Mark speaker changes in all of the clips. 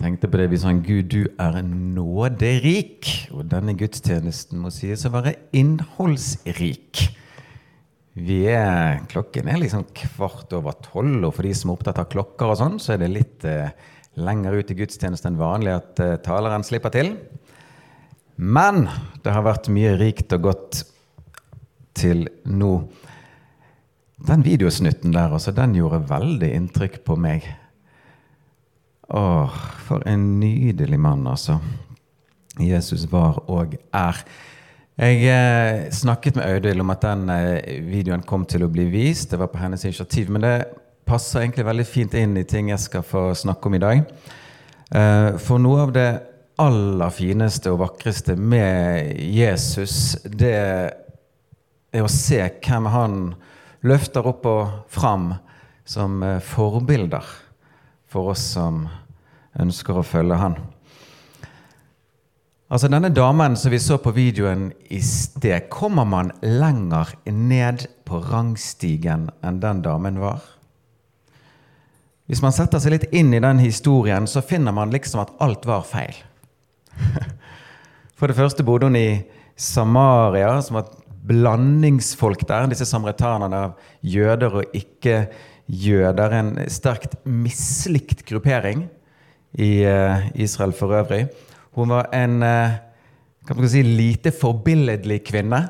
Speaker 1: Tenkte på det vi sa Gud, du er nåderik. Og denne gudstjenesten må sies å være innholdsrik. Vi er, Klokken er liksom kvart over tolv, og for de som er opptatt av klokker, og sånn, så er det litt eh, lenger ut i gudstjenesten enn vanlig at eh, taleren slipper til. Men det har vært mye rikt og godt til nå. Den videosnutten der, altså, den gjorde veldig inntrykk på meg. Åh, for en nydelig mann, altså. Jesus var og er. Jeg eh, snakket med Audhild om at den eh, videoen kom til å bli vist. Det var på hennes initiativ. Men det passer egentlig veldig fint inn i ting jeg skal få snakke om i dag. Eh, for noe av det aller fineste og vakreste med Jesus, det er å se hvem han løfter opp og fram som eh, forbilder for oss som ønsker å følge han. Altså Denne damen som vi så på videoen i sted, kommer man lenger ned på rangstigen enn den damen var? Hvis man setter seg litt inn i den historien, så finner man liksom at alt var feil. For det første bodde hun i Samaria, som var blandingsfolk der. Disse samaritanerne av jøder og ikke-jøder. En sterkt mislikt gruppering i uh, Israel for øvrig. Hun var en uh, kan man si, lite forbilledlig kvinne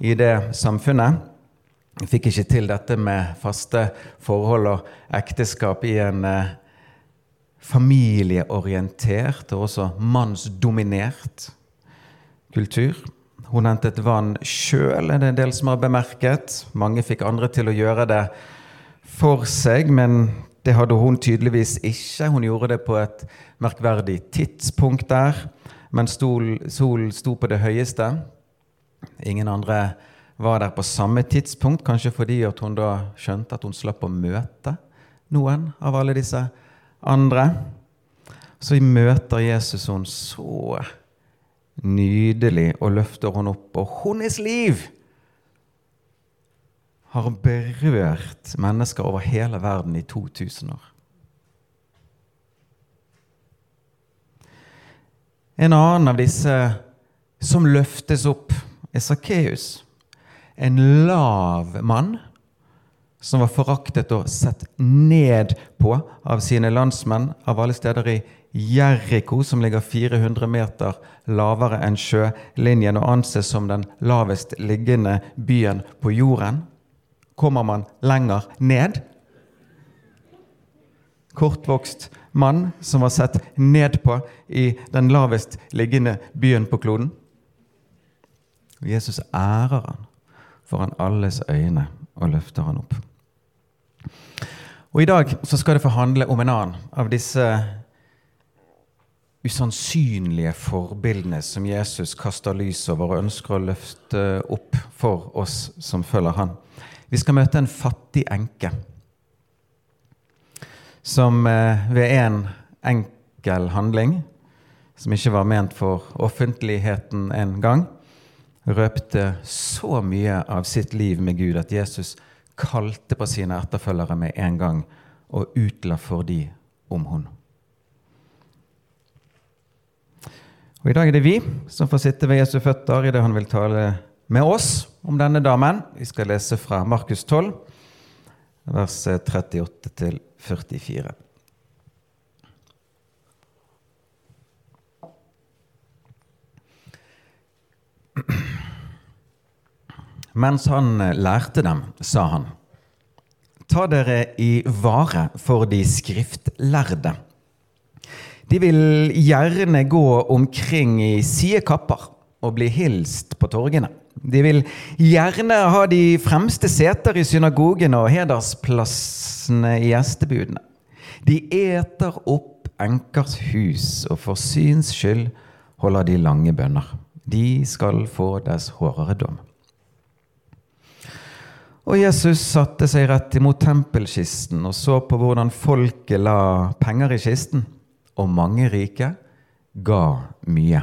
Speaker 1: i det samfunnet. Hun fikk ikke til dette med faste forhold og ekteskap i en uh, familieorientert og også mannsdominert kultur. Hun hentet vann sjøl, er det en del som har bemerket. Mange fikk andre til å gjøre det for seg, men det hadde hun tydeligvis ikke. Hun gjorde det på et merkverdig tidspunkt der, mens solen sto på det høyeste. Ingen andre var der på samme tidspunkt, kanskje fordi hun da skjønte at hun slapp å møte noen av alle disse andre. Så møter Jesus henne så nydelig og løfter hun opp, og hennes liv har berørt mennesker over hele verden i 2000 år. En annen av disse som løftes opp, er Sakkeus. En lav mann som var foraktet og sett ned på av sine landsmenn av alle steder i Jeriko, som ligger 400 meter lavere enn sjølinjen og anses som den lavest liggende byen på jorden kommer man lenger ned. Kortvokst mann som var sett ned på i den lavest liggende byen på kloden. Jesus ærer han foran alles øyne og løfter han opp. Og I dag så skal det få handle om en annen av disse usannsynlige forbildene som Jesus kaster lys over og ønsker å løfte opp for oss som følger han. Vi skal møte en fattig enke som eh, ved en enkel handling, som ikke var ment for offentligheten en gang, røpte så mye av sitt liv med Gud at Jesus kalte på sine etterfølgere med en gang og utla for de om hun. Og I dag er det vi som får sitte ved Jesu føtter idet han vil tale med oss om denne damen. Vi skal lese fra Markus 12, vers 38 til 44. Mens han lærte dem, sa han, ta dere i vare for de skriftlærde. De vil gjerne gå omkring i sidekapper og bli hilst på torgene. De vil gjerne ha de fremste seter i synagogene og hedersplassene i gjestebudene. De eter opp enkers hus, og for syns skyld holder de lange bønner. de skal få dess hårdere dom. Og Jesus satte seg rett imot tempelkisten og så på hvordan folket la penger i kisten, og mange rike ga mye.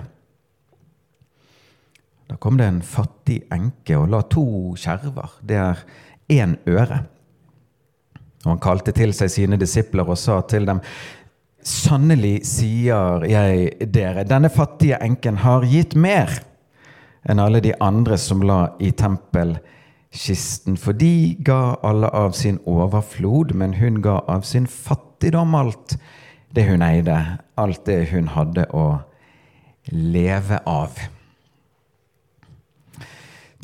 Speaker 1: Da kom det en fattig enke og la to skjerver, det er én øre. Og han kalte til seg sine disipler og sa til dem, Sannelig sier jeg dere, denne fattige enken har gitt mer enn alle de andre som la i tempelkisten. For de ga alle av sin overflod, men hun ga av sin fattigdom alt det hun eide, alt det hun hadde å leve av.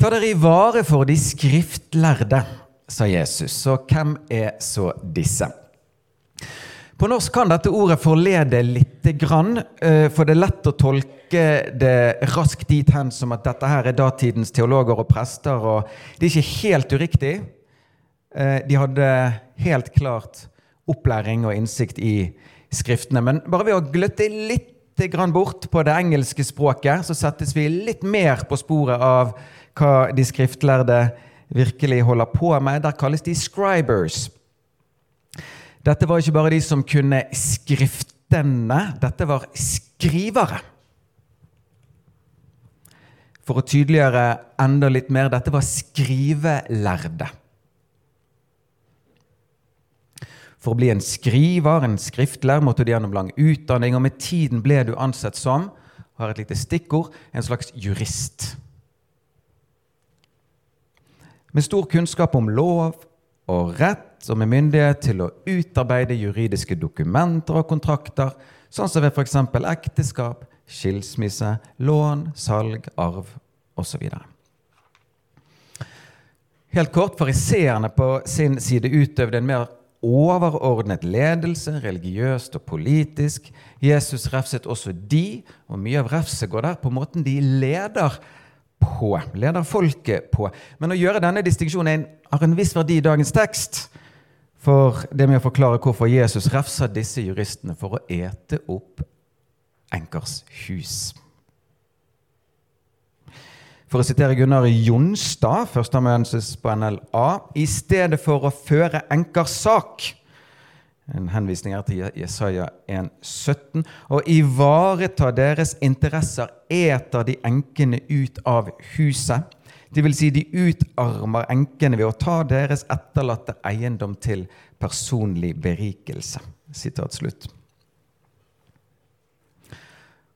Speaker 1: Ta dere i vare for de skriftlærde, sa Jesus. Så hvem er så disse? På norsk kan dette ordet forlede lite grann, eh, for det er lett å tolke det raskt dit hen som at dette her er datidens teologer og prester, og det er ikke helt uriktig. Eh, de hadde helt klart opplæring og innsikt i Skriftene, men bare ved å gløtte litt grann bort på det engelske språket, så settes vi litt mer på sporet av hva de skriftlærde virkelig holder på med. Der kalles de scribers. Dette var ikke bare de som kunne skriftene, dette var skrivere. For å tydeliggjøre enda litt mer dette var skrivelærde. For å bli en skriver, en skriftlærer, måtte du gjennom lang utdanning, og med tiden ble du ansett som har et lite stikkord en slags jurist. Med stor kunnskap om lov og rett og med myndighet til å utarbeide juridiske dokumenter og kontrakter, sånn som ved f.eks. ekteskap, skilsmisse, lån, salg, arv osv. Helt kort, fariseerne på sin side utøvde en mer overordnet ledelse, religiøst og politisk. Jesus refset også de, og mye av refset går der på måten de leder på, leder folket på. Men å gjøre denne distinksjonen har en viss verdi i dagens tekst. For det med å forklare hvorfor Jesus refser disse juristene for å ete opp enkers hus. For å sitere Gunnar Jonstad, førsteamanuensis på NLA, i stedet for å føre enkers sak en henvisning her til Jesaja 1,17. Og ivareta deres interesser eter de enkene ut av huset. Det vil si, de utarmer enkene ved å ta deres etterlatte eiendom til personlig berikelse. Sitat slutt.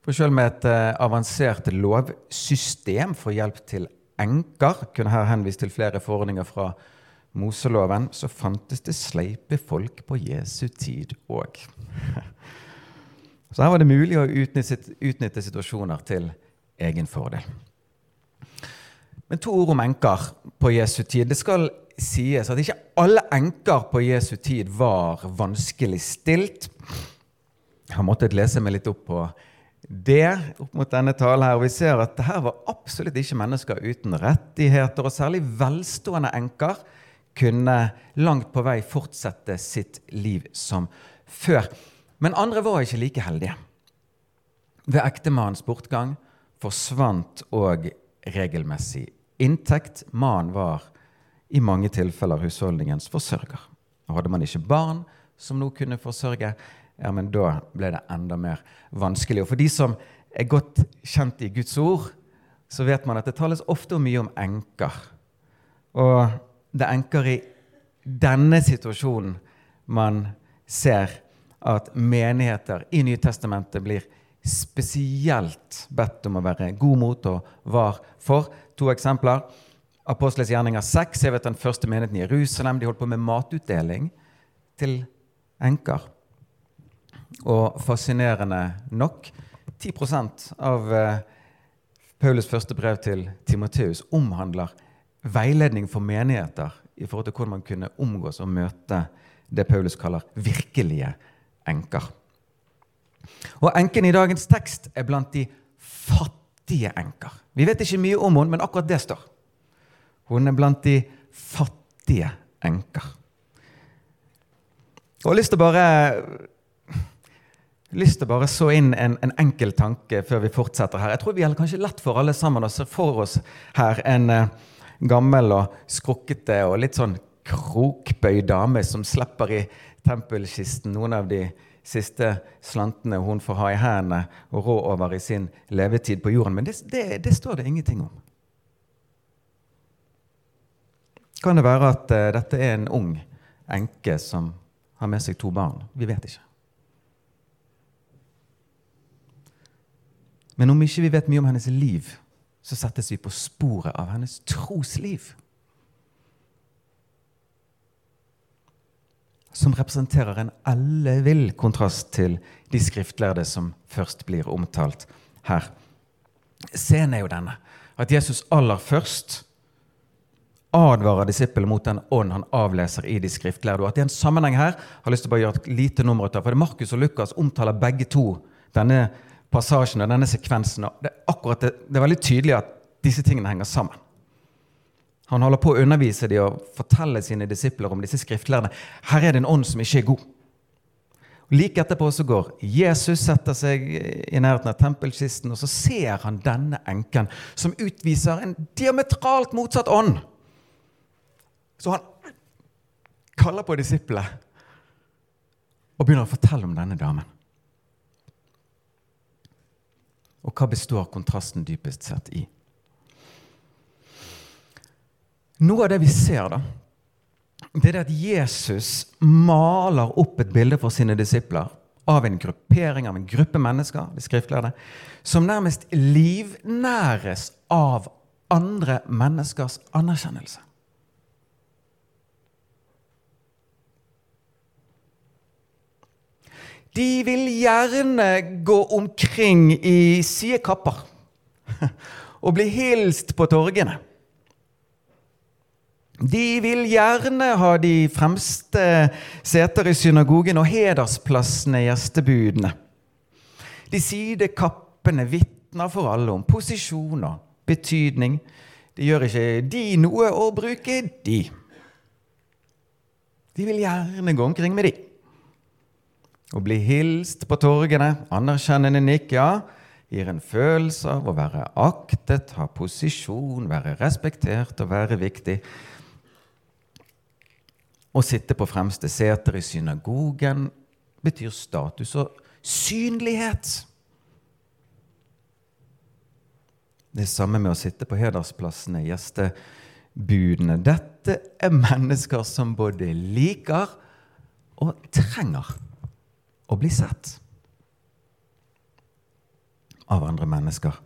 Speaker 1: For selv med et eh, avansert lovsystem for hjelp til enker kunne her henvist til flere forordninger fra Moseloven, så fantes det sleipe folk på Jesu tid òg. Så her var det mulig å utnytte, utnytte situasjoner til egen fordel. Men to ord om enker på Jesu tid. Det skal sies at ikke alle enker på Jesu tid var vanskelig stilt. Jeg har måttet lese meg litt opp på det opp mot denne talen her, og vi ser at det her var absolutt ikke mennesker uten rettigheter, og særlig velstående enker kunne langt på vei fortsette sitt liv som før. Men andre var ikke like heldige. Ved ektemannens bortgang forsvant òg regelmessig inntekt. Mannen var i mange tilfeller husholdningens forsørger. Og hadde man ikke barn som nå kunne forsørge, ja, men da ble det enda mer vanskelig. Og for de som er godt kjent i Guds ord, så vet man at det tales ofte mye om enker. Og det er enker i denne situasjonen man ser at menigheter i Nytestamentet blir spesielt bedt om å være god mot og var for. To eksempler. Apostles gjerninger 6. Jeg vet den første menigheten i Jerusalem. De holdt på med matutdeling til enker. Og fascinerende nok 10% av eh, Paulus første brev til Timoteus omhandler veiledning for menigheter i forhold til hvordan man kunne omgås og møte det Paulus kaller virkelige enker. Og enken i dagens tekst er blant de fattige enker. Vi vet ikke mye om henne, men akkurat det står. Hun er blant de fattige enker. Og Jeg har lyst til å bare lyst til å bare så inn en, en, enkel tanke før vi fortsetter her. Jeg tror vi har kanskje lett for alle sammen å se for oss her en eh, gammel og skrukkete og litt sånn krokbøyd dame som slipper i tempelkisten noen av de siste slantene hun får ha i hendene og rå over i sin levetid på jorden. Men det, det, det står det ingenting om. Kan det være at eh, dette er en ung enke som har med seg to barn? Vi vet ikke. Men om ikke vi vet mye om hennes liv, så settes vi på sporet av hennes trosliv. Som representerer en ellevill kontrast til de skriftlærde som først blir omtalt her. Scenen er jo denne at Jesus aller først advarer disippelen mot den ånd han avleser i de skriftlærde. Og at det er en sammenheng her har lyst til å bare gjøre et lite nummer ut av. For det Markus og Lukas omtaler begge to denne passasjen og denne sekvensen. og det, akkurat det, det er veldig tydelig at disse tingene henger sammen. Han holder på å undervise dem og fortelle sine disipler om disse skriftlærerne. Her er det en ånd som ikke er god. Og Like etterpå så går Jesus setter seg i nærheten av tempelkisten, og så ser han denne enken som utviser en diametralt motsatt ånd. Så han kaller på disiplene og begynner å fortelle om denne damen. Og hva består kontrasten dypest sett i? Noe av det vi ser, da, det er at Jesus maler opp et bilde for sine disipler av en gruppering, av en gruppe mennesker, de skriftlærde, som nærmest livnæres av andre menneskers anerkjennelse. De vil gjerne gå omkring i sidekapper og bli hilst på torgene. De vil gjerne ha de fremste seter i synagogen og hedersplassene i gjestebudene. De sidekappene vitner for alle om posisjon og betydning. Det gjør ikke de noe å bruke de. De vil gjerne gå omkring med de. Å bli hilst på torgene, anerkjennende nikk, ja, gir en følelse av å være aktet, ha posisjon, være respektert og være viktig. Å sitte på fremste seter i synagogen betyr status og synlighet. Det samme med å sitte på hedersplassene, gjestebudene. Dette er mennesker som både liker og trenger å bli sett av andre mennesker.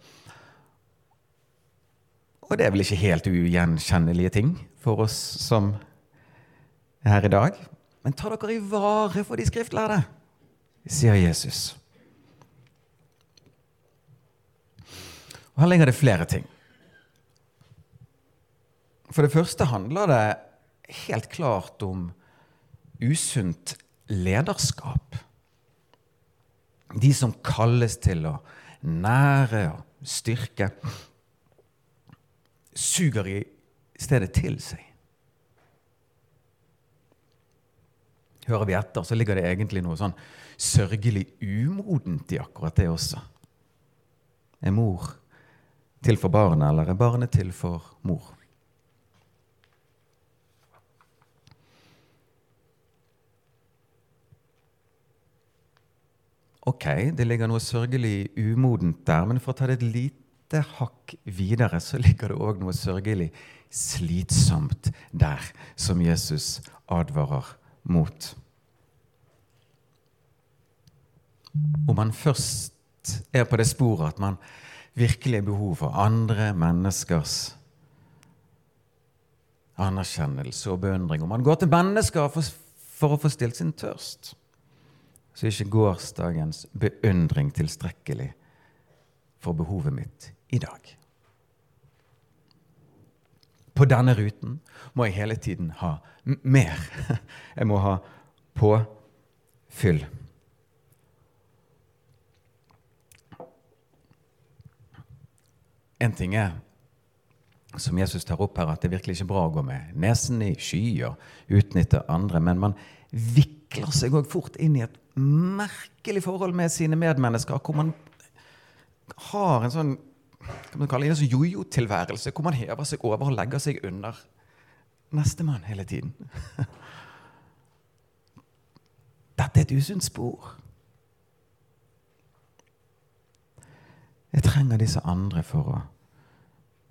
Speaker 1: Og det er vel ikke helt ugjenkjennelige ting for oss som er her i dag. Men ta dere i vare for de skriftlærde, sier Jesus. Og Her ligger det flere ting. For det første handler det helt klart om usunt lederskap. De som kalles til å nære og styrke, suger i stedet til seg. Hører vi etter, så ligger det egentlig noe sånn sørgelig umodent i akkurat det også. Er mor til for barnet, eller er barnet til for mor? Ok, det ligger noe sørgelig umodent der, men for å ta det et lite hakk videre, så ligger det òg noe sørgelig slitsomt der, som Jesus advarer mot. Om man først er på det sporet at man virkelig har behov for andre menneskers anerkjennelse og beundring, om man går til mennesker for, for å få stilt sin tørst så er ikke gårsdagens beundring tilstrekkelig for behovet mitt i dag. På denne ruten må jeg hele tiden ha mer. Jeg må ha påfyll. En ting er, som Jesus tar opp her, at det virkelig ikke er bra å gå med nesen i sky og utnytte andre, men man vikler seg òg fort inn i et merkelig forhold med sine medmennesker, hvor man har en sånn kan man kalle det en sånn jojo-tilværelse, hvor man hever seg over og legger seg under nestemann hele tiden. Dette er et usunt spor. Jeg trenger disse andre for å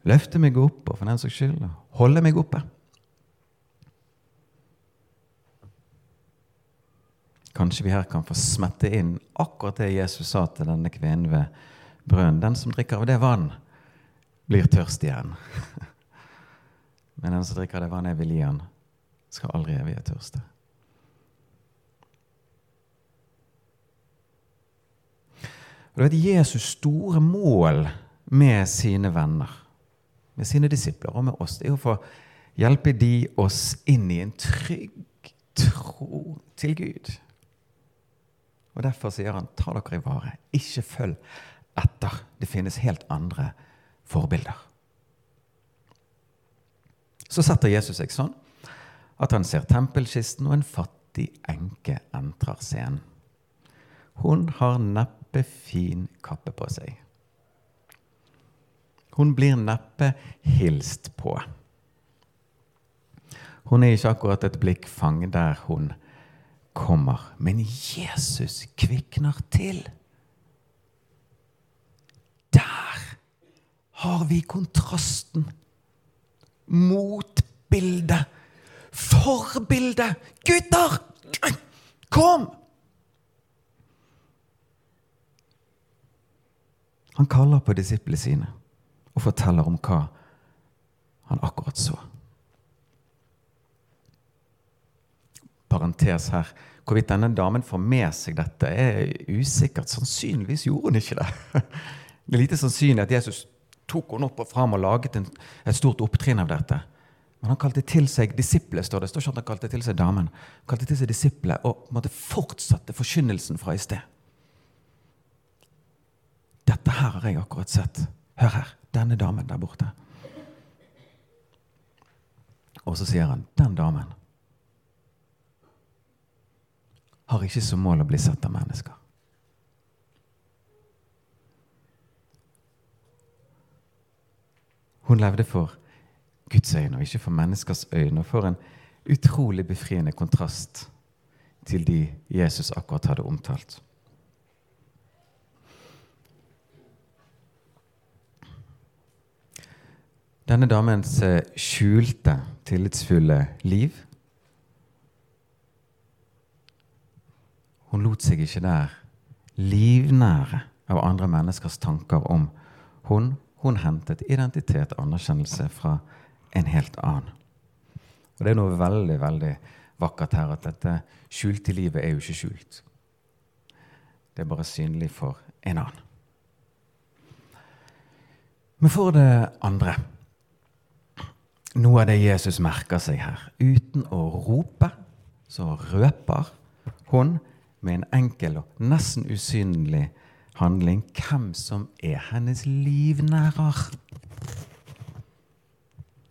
Speaker 1: løfte meg opp og for den saks skyld holde meg oppe. Kanskje vi her kan få smette inn akkurat det Jesus sa til denne kvinnen ved brønnen. Den som drikker av det vann, blir tørst igjen. Men den som drikker av det vannet jeg vil gi han, skal aldri evig tørste. Og det vet, Jesus' store mål med sine venner, med sine disipler og med oss, det er å få hjelpe de oss inn i en trygg tro til Gud. Og Derfor sier han ta dere i vare, ikke følg etter. Det finnes helt andre forbilder. Så setter Jesus seg sånn at han ser tempelkisten, og en fattig enke entrer scenen. Hun har neppe fin kappe på seg. Hun blir neppe hilst på. Hun er ikke akkurat et blikkfang der hun kommer. Men Jesus kvikner til. Der har vi kontrasten. Motbildet. Forbildet. Gutter! Kom! Han kaller på disiplene sine og forteller om hva han akkurat så. Parentes her. Hvorvidt denne damen får med seg dette, er usikkert. Sannsynligvis gjorde hun ikke det. Det er lite sannsynlig at Jesus tok henne opp og fram og laget en, et stort opptrinn av dette. Men han kalte til seg disipler, står det. står ikke at han kalte til seg damen. Han kalte til seg disipler og måtte fortsette forkynnelsen fra i sted. Dette her har jeg akkurat sett. Hør her. Denne damen der borte. Og så sier han den damen har ikke som mål å bli sett av mennesker. Hun levde for Guds øyne og ikke for menneskers øyne. Og for en utrolig befriende kontrast til de Jesus akkurat hadde omtalt. Denne damens skjulte, tillitsfulle liv Hun lot seg ikke der livnære av andre menneskers tanker om hun. Hun hentet identitet og anerkjennelse fra en helt annen. Og Det er noe veldig veldig vakkert her at dette skjulte livet er jo ikke skjult. Det er bare synlig for en annen. Men for det andre noe av det Jesus merker seg her. Uten å rope så røper hun med en enkel og nesten usynlig handling hvem som er hennes livnærer.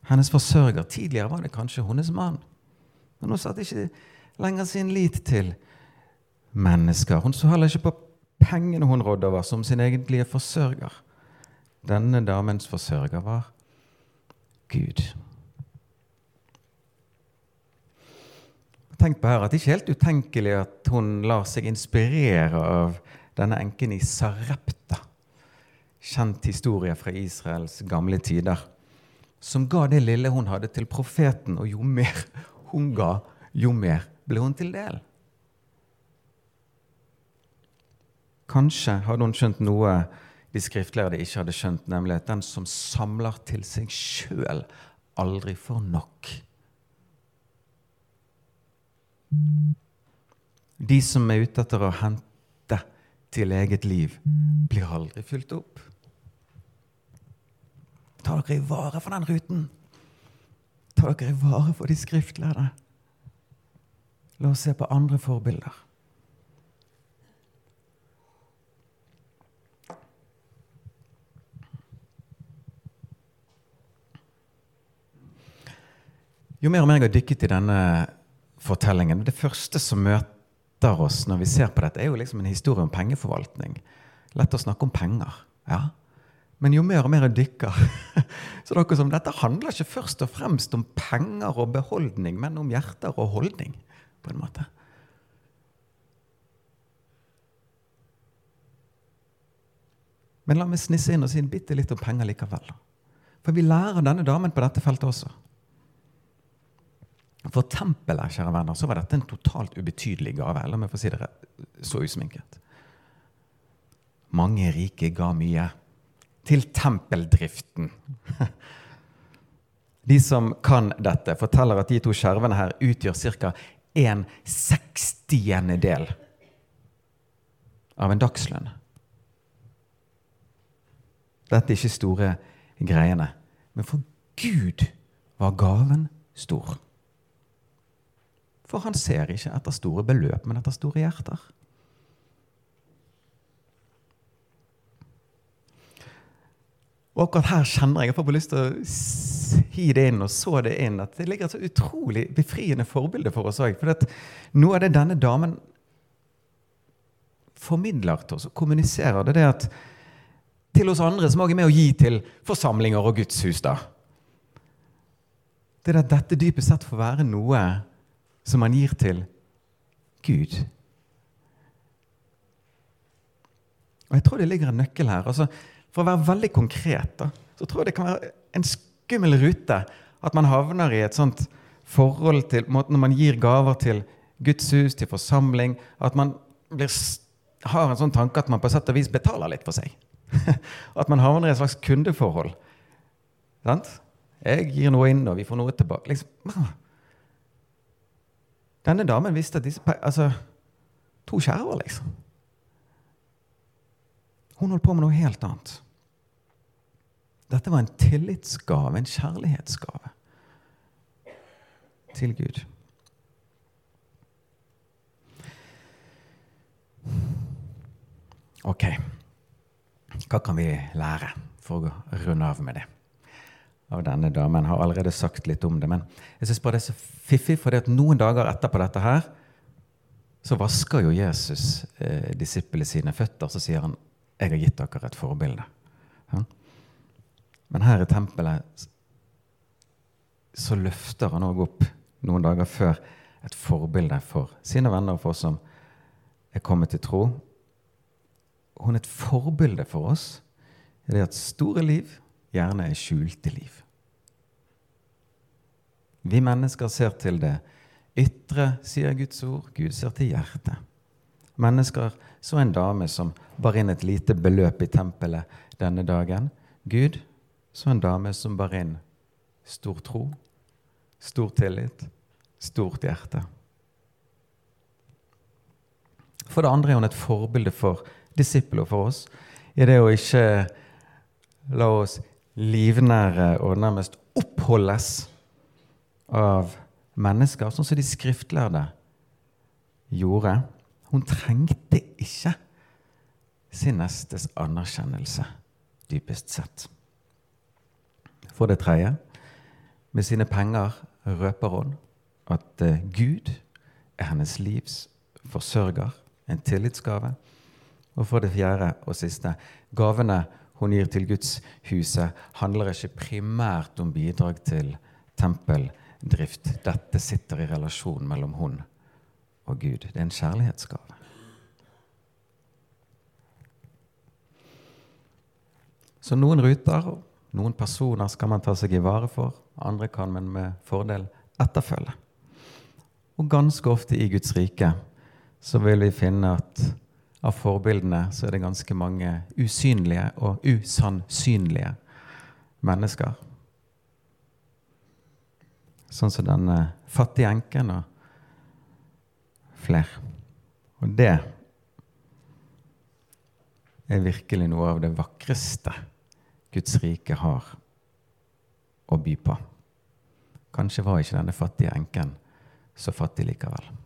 Speaker 1: Hennes forsørger. Tidligere var det kanskje hennes mann. Men hun satte ikke lenger sin lit til mennesker. Hun så heller ikke på pengene hun rådde over, som sin egentlige forsørger. Denne damens forsørger var Gud. Tenk på her at Det ikke er helt utenkelig at hun lar seg inspirere av denne enken i Sarepta. Kjent historie fra Israels gamle tider. Som ga det lille hun hadde, til profeten. Og jo mer hun ga, jo mer ble hun til del. Kanskje hadde hun skjønt noe de skriftlærde ikke hadde skjønt, nemlig at den som samler til seg sjøl, aldri får nok. De som er ute etter å hente til eget liv, blir aldri fylt opp. Ta dere i vare for den ruten. Ta dere i vare for de skriftlærde. La oss se på andre forbilder. Jo mer og mer jeg har dykket i denne fortellingen Det første som møter oss når vi ser på dette, er jo liksom en historie om pengeforvaltning. Lett å snakke om penger. ja. Men jo mer og mer jeg dykker, så det akkurat som dette handler ikke først og fremst om penger og beholdning, men om hjerter og holdning. på en måte. Men la meg snisse inn og si bitte litt om penger likevel. For vi lærer denne damen på dette feltet også. For tempelet kjære venner, så var dette en totalt ubetydelig gave. La meg få si det så usminket. Mange rike ga mye til tempeldriften. De som kan dette, forteller at de to skjervene her utgjør ca. en sekstiendedel av en dagslønn. Dette er ikke store greiene. Men for Gud var gaven stor. For han ser ikke etter store beløp, men etter store hjerter. Og akkurat her kjenner jeg jeg får lyst til å si det inn og så det inn, at det ligger et så utrolig befriende forbilde for oss òg. For noe av det denne damen formidler til oss og kommuniserer, det er det at til oss andre som òg er med å gi til forsamlinger og gudshus. da. Det er at dette dypest sett får være noe som man gir til Gud. Og Jeg tror det ligger en nøkkel her. Altså, for å være veldig konkret da, så tror jeg det kan være en skummel rute at man havner i et sånt forhold til Når man gir gaver til Guds hus, til forsamling, at man blir, har en sånn tanke at man på sett og vis betaler litt for seg. At man havner i et slags kundeforhold. Sant? Jeg gir noe inn, og vi får noe tilbake. Liksom. Denne damen visste at disse Altså, to skjerver, liksom. Hun holdt på med noe helt annet. Dette var en tillitsgave, en kjærlighetsgave til Gud. Ok. Hva kan vi lære, for å runde av med det? Av denne damen har allerede sagt litt om det, men jeg synes bare det er så fiffig, for noen dager etterpå dette her, så vasker jo Jesus eh, disiplene sine føtter, så sier han 'Jeg har gitt dere et forbilde'. Ja? Men her i tempelet så løfter han òg opp noen dager før et forbilde for sine venner og for oss som er kommet til tro, hun er et forbilde for oss i det at store liv gjerne er skjulte liv. Vi mennesker ser til det ytre, sier Guds ord. Gud ser til hjertet. Mennesker så en dame som bar inn et lite beløp i tempelet denne dagen. Gud så en dame som bar inn stor tro, stor tillit, stort hjerte. For det andre er hun et forbilde for disipler for oss i det å ikke la oss livnære og nærmest oppholdes av mennesker, sånn som de skriftlærde gjorde. Hun trengte ikke sin nestes anerkjennelse, dypest sett. For det tredje, med sine penger røper hun at eh, Gud er hennes livs forsørger, en tillitsgave og for det fjerde og siste gavene hun gir til Gudshuset, handler ikke primært om bidrag til tempeldrift. Dette sitter i relasjon mellom hun og Gud. Det er en kjærlighetsgave. Så noen ruter noen personer skal man ta seg i vare for. Andre kan man med fordel etterfølge. Og ganske ofte i Guds rike så vil vi finne at av forbildene så er det ganske mange usynlige og usannsynlige mennesker. Sånn som denne fattige enken og flere. Og det er virkelig noe av det vakreste Guds rike har å by på. Kanskje var ikke denne fattige enken så fattig likevel.